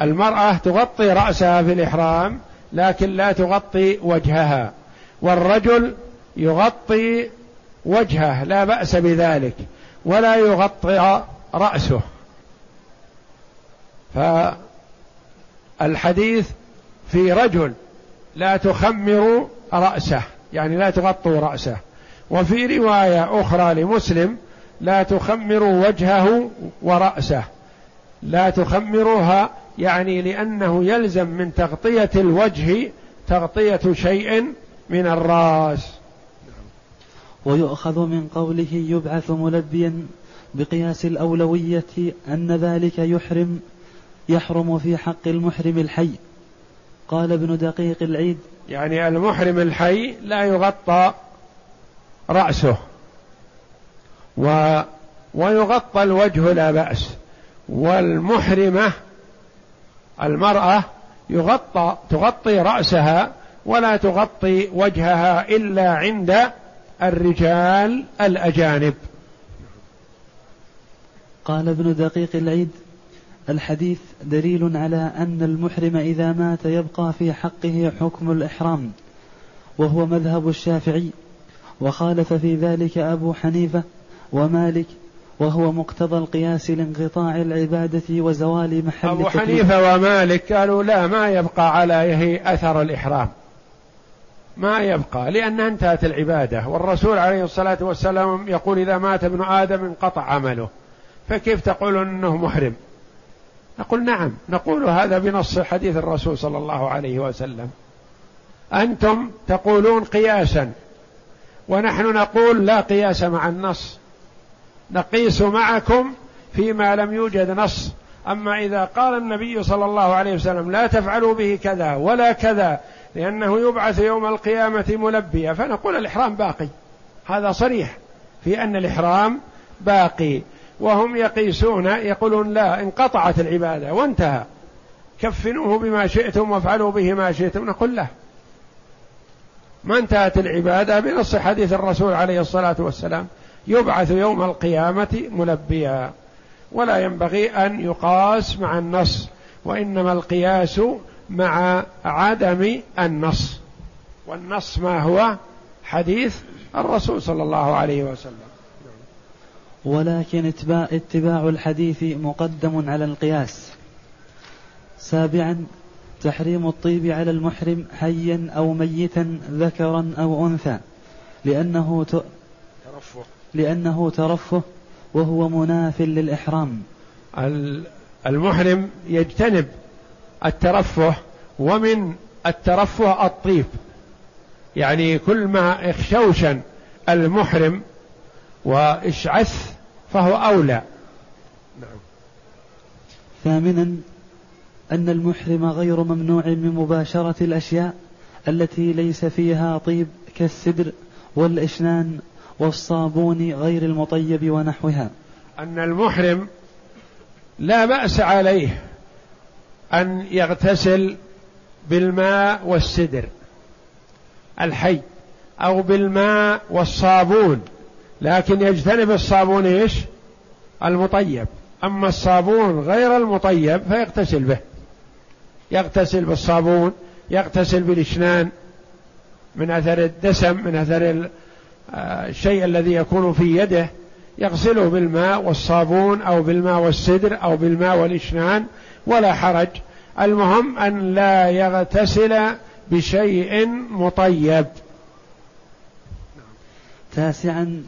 المرأة تغطي رأسها في الإحرام لكن لا تغطي وجهها والرجل يغطي وجهه لا بأس بذلك ولا يغطي رأسه. فالحديث في رجل لا تخمر رأسه يعني لا تغطوا رأسه. وفي رواية أخرى لمسلم لا تخمر وجهه ورأسه. لا تخمرها يعني لأنه يلزم من تغطية الوجه تغطية شيء من الرأس. ويؤخذ من قوله يبعث ملبيا بقياس الأولوية أن ذلك يحرم يحرم في حق المحرم الحي. قال ابن دقيق العيد. يعني المحرم الحي لا يغطى رأسه. و ويغطى الوجه لا بأس. والمحرمة المرأة يغطى تغطي رأسها ولا تغطي وجهها إلا عند الرجال الأجانب. قال ابن دقيق العيد. الحديث دليل على أن المحرم إذا مات يبقى في حقه حكم الإحرام وهو مذهب الشافعي وخالف في ذلك أبو حنيفة ومالك وهو مقتضى القياس لانقطاع العبادة وزوال محل أبو حنيفة ومالك قالوا لا ما يبقى عليه أثر الإحرام. ما يبقى لأنها انتهت العبادة والرسول عليه الصلاة والسلام يقول إذا مات ابن آدم انقطع عمله فكيف تقول أنه محرم؟ نقول نعم نقول هذا بنص حديث الرسول صلى الله عليه وسلم. أنتم تقولون قياسا ونحن نقول لا قياس مع النص. نقيس معكم فيما لم يوجد نص. أما إذا قال النبي صلى الله عليه وسلم لا تفعلوا به كذا ولا كذا لأنه يبعث يوم القيامة ملبيا فنقول الإحرام باقي. هذا صريح في أن الإحرام باقي. وهم يقيسون يقولون لا انقطعت العبادة وانتهى. كفنوه بما شئتم وافعلوا به ما شئتم. نقول له ما انتهت العبادة بنص حديث الرسول عليه الصلاة والسلام. يبعث يوم القيامة ملبيا. ولا ينبغي أن يقاس مع النص. وإنما القياس مع عدم النص. والنص ما هو؟ حديث الرسول صلى الله عليه وسلم. ولكن اتباع, اتباع الحديث مقدم على القياس. سابعا تحريم الطيب على المحرم حيا أو ميتا ذكرا أو أنثى. لأنه ت... ترفه. لأنه ترفه وهو مناف للإحرام. المحرم يجتنب الترفه ومن الترفه الطيب. يعني كل ما اخشوشا المحرم واشعث فهو أولى. نعم. ثامنا أن المحرم غير ممنوع من مباشرة الأشياء التي ليس فيها طيب كالسدر والإشنان والصابون غير المطيب ونحوها. أن المحرم لا بأس عليه أن يغتسل بالماء والسدر الحي أو بالماء والصابون. لكن يجتنب الصابون إيش؟ المطيب. أما الصابون غير المطيب فيغتسل به. يغتسل بالصابون يغتسل بالإشنان من أثر الدسم من أثر آه، الشيء الذي يكون في يده يغسله بالماء والصابون أو بالماء والسدر أو بالماء والإشنان ولا حرج. المهم أن لا يغتسل بشيء مطيب. تاسعا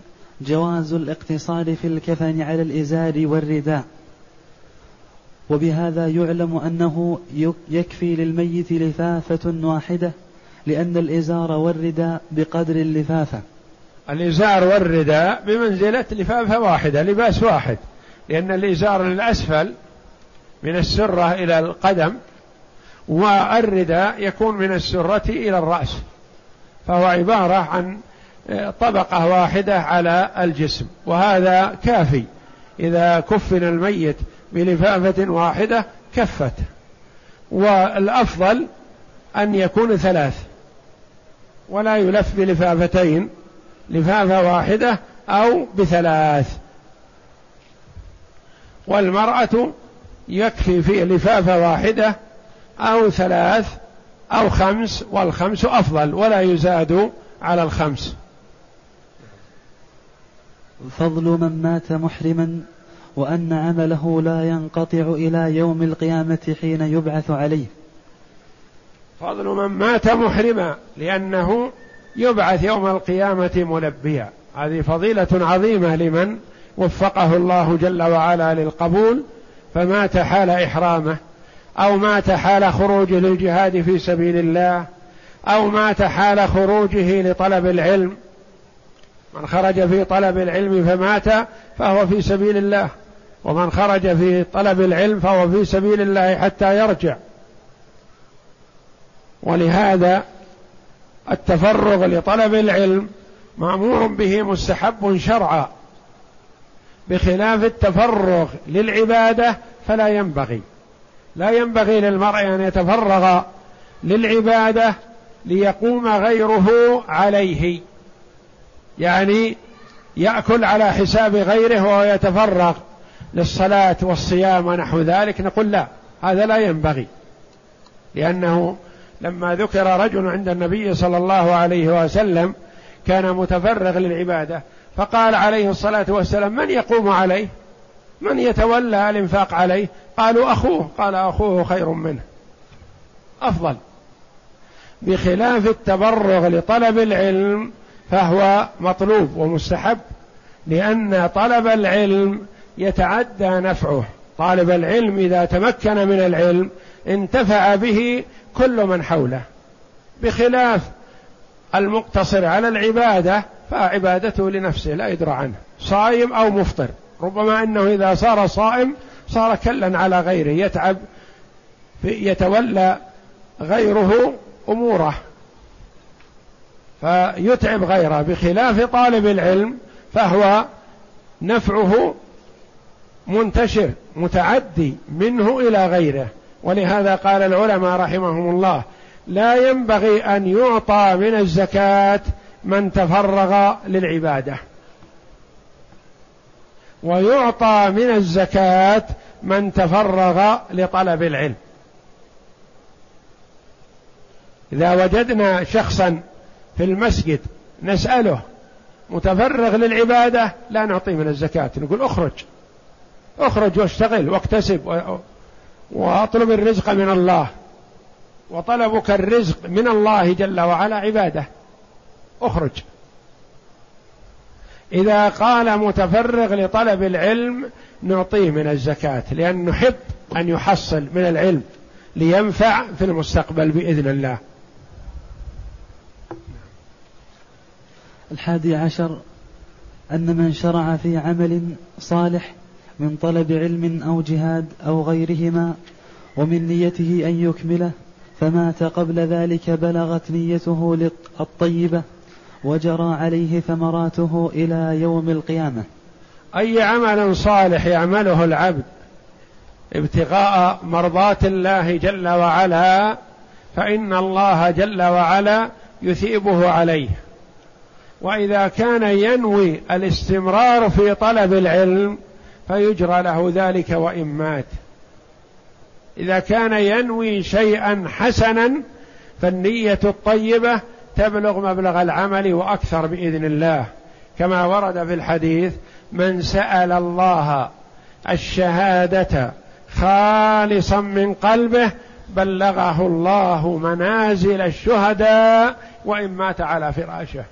جواز الاقتصار في الكفن على الإزار والرداء. وبهذا يعلم أنه يكفي للميت لفافة واحدة لأن الإزار والرداء بقدر اللفافة. الإزار والرداء بمنزلة لفافة واحدة لباس واحد. لأن الإزار للأسفل من السرة إلى القدم والرداء يكون من السرة إلى الرأس. فهو عبارة عن طبقة واحدة على الجسم وهذا كافي. إذا كفن الميت بلفافة واحدة كفت. والأفضل أن يكون ثلاث ولا يلف بلفافتين لفافة واحدة أو بثلاث. والمرأة يكفي في لفافة واحدة أو ثلاث أو خمس والخمس أفضل ولا يزاد على الخمس. فضل من مات محرما وأن عمله لا ينقطع إلى يوم القيامة حين يبعث عليه. فضل من مات محرما لأنه يبعث يوم القيامة ملبيا. هذه فضيلة عظيمة لمن وفقه الله جل وعلا للقبول فمات حال إحرامه أو مات حال خروجه للجهاد في سبيل الله أو مات حال خروجه لطلب العلم من خرج في طلب العلم فمات فهو في سبيل الله. ومن خرج في طلب العلم فهو في سبيل الله حتى يرجع. ولهذا التفرغ لطلب العلم مأمور به مستحب شرعا. بخلاف التفرغ للعبادة فلا ينبغي. لا ينبغي للمرء أن يتفرغ للعبادة ليقوم غيره عليه. يعني يأكل على حساب غيره ويتفرغ للصلاة والصيام ونحو ذلك نقول لا هذا لا ينبغي. لأنه لما ذكر رجل عند النبي صلى الله عليه وسلم كان متفرغ للعبادة فقال عليه الصلاة والسلام من يقوم عليه؟ من يتولى الإنفاق عليه؟ قالوا أخوه. قال أخوه خير منه. أفضل. بخلاف التبرغ لطلب العلم فهو مطلوب ومستحب لأن طلب العلم يتعدى نفعه. طالب العلم إذا تمكن من العلم انتفع به كل من حوله. بخلاف المقتصر على العبادة فعبادته لنفسه لا يدرى عنه. صائم أو مفطر. ربما إنه إذا صار صائم صار كلا على غيره. يتعب يتولى غيره أموره. فيتعب غيره بخلاف طالب العلم فهو نفعه منتشر متعدي منه إلى غيره. ولهذا قال العلماء رحمهم الله لا ينبغي أن يعطى من الزكاة من تفرغ للعبادة. ويعطى من الزكاة من تفرغ لطلب العلم. إذا وجدنا شخصا في المسجد نسأله. متفرغ للعبادة لا نعطيه من الزكاة. نقول اخرج. اخرج واشتغل واكتسب واطلب الرزق من الله. وطلبك الرزق من الله جل وعلا عبادة. اخرج. إذا قال متفرغ لطلب العلم نعطيه من الزكاة لأن نحب أن يحصل من العلم لينفع في المستقبل بإذن الله. الحادي عشر أن من شرع في عمل صالح من طلب علم أو جهاد أو غيرهما ومن نيته أن يكمله فمات قبل ذلك بلغت نيته الطيبة وجرى عليه ثمراته إلى يوم القيامة. أي عمل صالح يعمله العبد ابتغاء مرضات الله جل وعلا فإن الله جل وعلا يثيبه عليه. وإذا كان ينوي الاستمرار في طلب العلم فيجرى له ذلك وإن مات. إذا كان ينوي شيئا حسنا فالنية الطيبة تبلغ مبلغ العمل وأكثر بإذن الله. كما ورد في الحديث من سأل الله الشهادة خالصا من قلبه بلغه الله منازل الشهداء وإن مات على فراشه.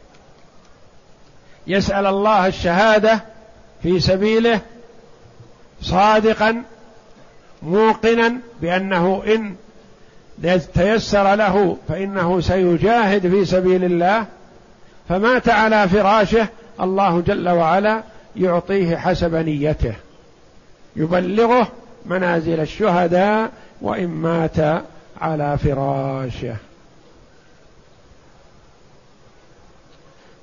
يسأل الله الشهادة في سبيله صادقا موقنا بأنه إن تيسر له فإنه سيجاهد في سبيل الله. فمات على فراشه الله جل وعلا يعطيه حسب نيته. يبلغه منازل الشهداء وإن مات على فراشه.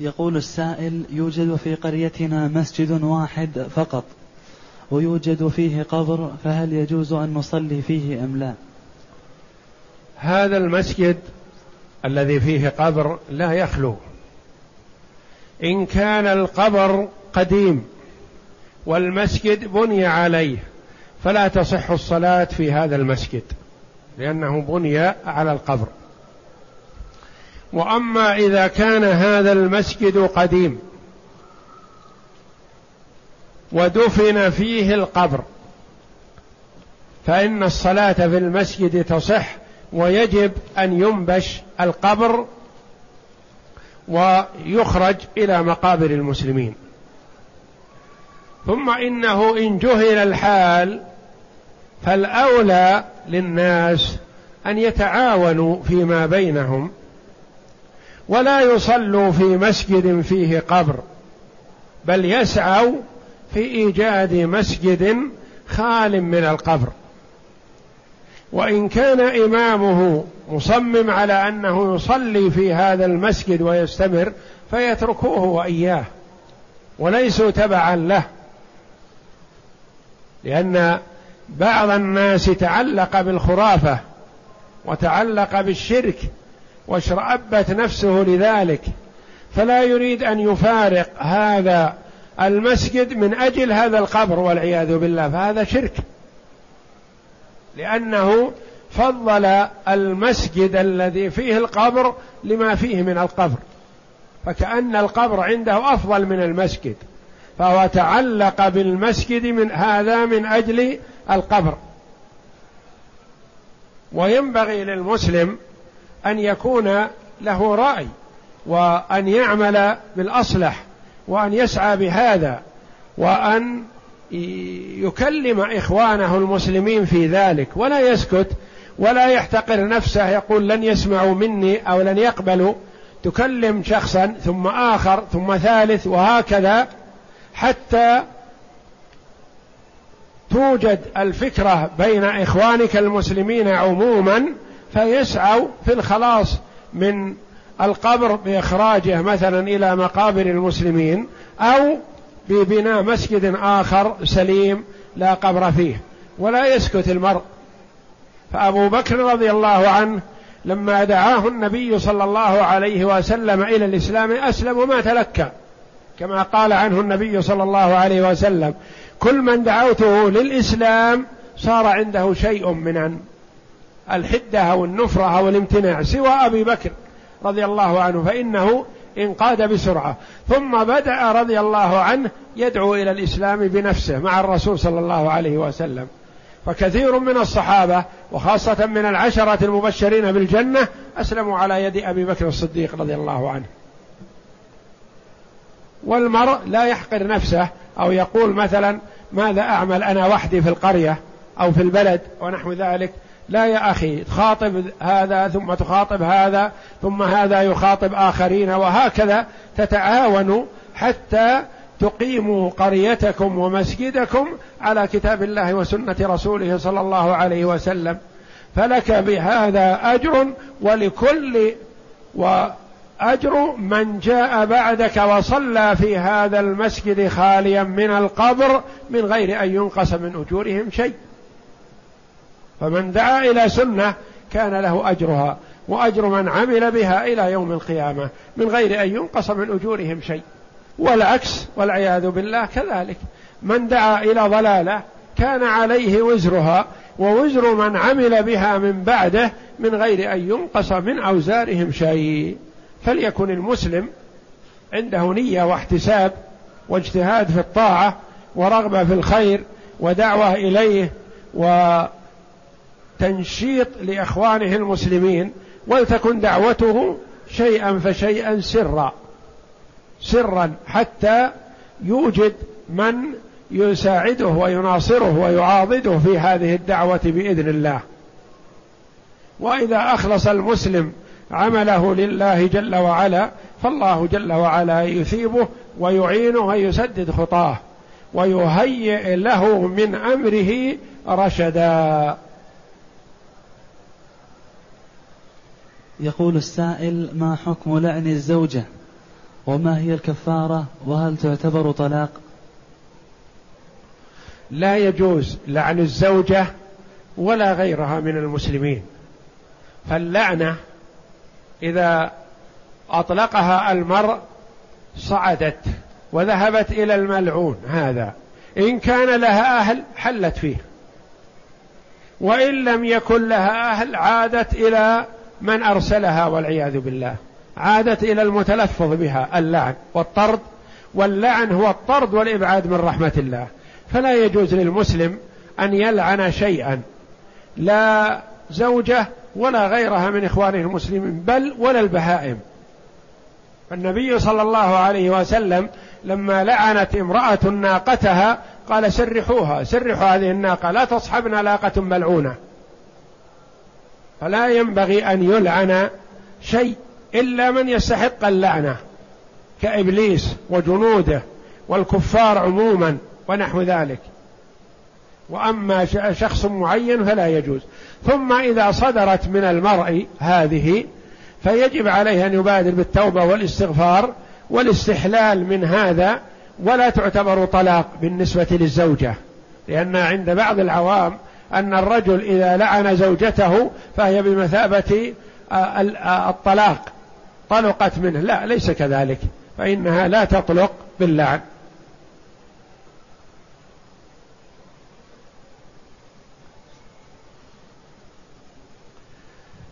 يقول السائل يوجد في قريتنا مسجد واحد فقط ويوجد فيه قبر فهل يجوز أن نصلي فيه أم لا؟ هذا المسجد الذي فيه قبر لا يخلو. إن كان القبر قديم والمسجد بني عليه فلا تصح الصلاة في هذا المسجد لأنه بني على القبر. وأما إذا كان هذا المسجد قديم ودفن فيه القبر فإن الصلاة في المسجد تصح ويجب أن ينبش القبر ويخرج إلى مقابر المسلمين. ثم إنه إن جهل الحال فالأولى للناس أن يتعاونوا فيما بينهم ولا يصلوا في مسجد فيه قبر بل يسعوا في إيجاد مسجد خال من القبر. وإن كان إمامه مصمم على أنه يصلي في هذا المسجد ويستمر فيتركوه وإياه وليسوا تبعا له. لأن بعض الناس تعلق بالخرافة وتعلق بالشرك واشرأبت نفسه لذلك. فلا يريد أن يفارق هذا المسجد من أجل هذا القبر والعياذ بالله فهذا شرك. لأنه فضل المسجد الذي فيه القبر لما فيه من القبر. فكأن القبر عنده أفضل من المسجد فهو تعلق بالمسجد من هذا من أجل القبر. وينبغي للمسلم أن يكون له رأي وأن يعمل بالأصلح وأن يسعى بهذا وأن يكلم إخوانه المسلمين في ذلك ولا يسكت ولا يحتقر نفسه يقول لن يسمعوا مني أو لن يقبلوا. تكلم شخصا ثم آخر ثم ثالث وهكذا حتى توجد الفكرة بين إخوانك المسلمين عموما فيسعوا في الخلاص من القبر بإخراجه مثلا إلى مقابر المسلمين أو ببناء مسجد آخر سليم لا قبر فيه ولا يسكت المرء. فأبو بكر رضي الله عنه لما دعاه النبي صلى الله عليه وسلم إلى الإسلام أسلم وما تلكى كما قال عنه النبي صلى الله عليه وسلم كل من دعوته للإسلام صار عنده شيء من الحدة أو النفرة أو الامتناع سوى أبي بكر رضي الله عنه فإنه انقاد بسرعة. ثم بدأ رضي الله عنه يدعو إلى الإسلام بنفسه مع الرسول صلى الله عليه وسلم. فكثير من الصحابة وخاصة من العشرة المبشرين بالجنة أسلموا على يد أبي بكر الصديق رضي الله عنه. والمرء لا يحقر نفسه أو يقول مثلا ماذا أعمل أنا وحدي في القرية أو في البلد ونحو ذلك. لا يا أخي تخاطب هذا ثم تخاطب هذا ثم هذا يخاطب آخرين وهكذا تتعاونوا حتى تقيموا قريتكم ومسجدكم على كتاب الله وسنة رسوله صلى الله عليه وسلم. فلك بهذا أجر ولكل وأجر من جاء بعدك وصلى في هذا المسجد خاليا من القبر من غير أن ينقص من أجورهم شيء. فمن دعا إلى سنة كان له أجرها وأجر من عمل بها إلى يوم القيامة من غير أن ينقص من أجورهم شيء. والعكس والعياذ بالله كذلك. من دعا إلى ضلالة كان عليه وزرها ووزر من عمل بها من بعده من غير أن ينقص من أوزارهم شيء. فليكن المسلم عنده نية واحتساب واجتهاد في الطاعة ورغبة في الخير ودعوة إليه وتنشيط لإخوانه المسلمين ولتكن دعوته شيئا فشيئا سرا. سرا حتى يوجد من يساعده ويناصره ويعاضده في هذه الدعوة بإذن الله. وإذا أخلص المسلم عمله لله جل وعلا فالله جل وعلا يثيبه ويعينه ويسدد خطاه ويهيئ له من أمره رشدا. يقول السائل ما حكم لعن الزوجة؟ وما هي الكفارة؟ وهل تعتبر طلاق؟ لا يجوز لعن الزوجة ولا غيرها من المسلمين. فاللعنة إذا أطلقها المرء صعدت وذهبت إلى الملعون هذا. إن كان لها أهل حلت فيه. وإن لم يكن لها أهل عادت إلى من أرسلها والعياذ بالله. عادت إلى المتلفظ بها اللعن والطرد. واللعن هو الطرد والإبعاد من رحمة الله. فلا يجوز للمسلم أن يلعن شيئا لا زوجة ولا غيرها من إخوانه المسلمين بل ولا البهائم. النبي صلى الله عليه وسلم لما لعنت امرأة ناقتها قال سرحوها سرحوا هذه الناقة لا تصحبنا لاقه ملعونة. فلا ينبغي أن يلعن شيء إلا من يستحق اللعنة كإبليس وجنوده والكفار عموما ونحو ذلك. وأما شخص معين فلا يجوز. ثم إذا صدرت من المرء هذه فيجب عليه أن يبادر بالتوبة والاستغفار والاستحلال من هذا ولا تعتبر طلاق بالنسبة للزوجة لأن عند بعض العوام أن الرجل إذا لعن زوجته فهي بمثابة الطلاق. طلقت منه. لا ليس كذلك. فإنها لا تطلق باللعن.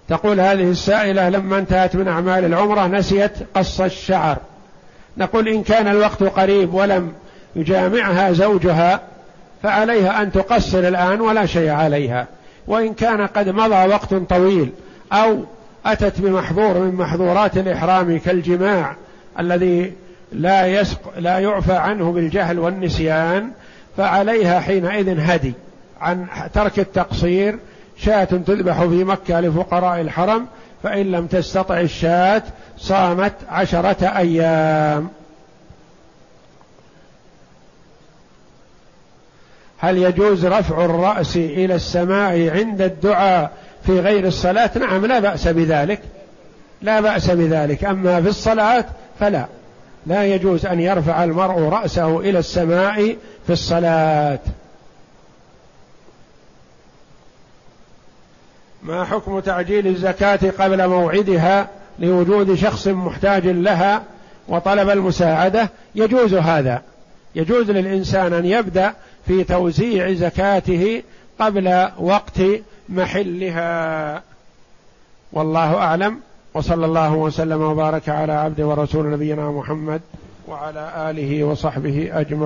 تقول هذه السائلة لما انتهت من أعمال العمرة نسيت قص الشعر. نقول إن كان الوقت قريب ولم يجامعها زوجها فعليها أن تقصر الآن ولا شيء عليها. وإن كان قد مضى وقت طويل أو أتت بمحظور من محظورات الإحرام كالجماع الذي لا يسق لا يعفى عنه بالجهل والنسيان فعليها حينئذ هدي عن ترك التقصير. شاة تذبح في مكة لفقراء الحرم فإن لم تستطع الشاة صامت عشرة أيام. هل يجوز رفع الرأس إلى السماء عند الدعاء في غير الصلاة؟ نعم لا بأس بذلك. لا بأس بذلك. أما في الصلاة فلا. لا يجوز أن يرفع المرء رأسه إلى السماء في الصلاة. ما حكم تعجيل الزكاة قبل موعدها لوجود شخص محتاج لها وطلب المساعدة؟ يجوز هذا. يجوز للإنسان أن يبدأ في توزيع زكاته قبل وقت محلها. والله أعلم. وصلى الله وسلم وبارك على عبد ورسول نبينا محمد وعلى آله وصحبه أجمعين.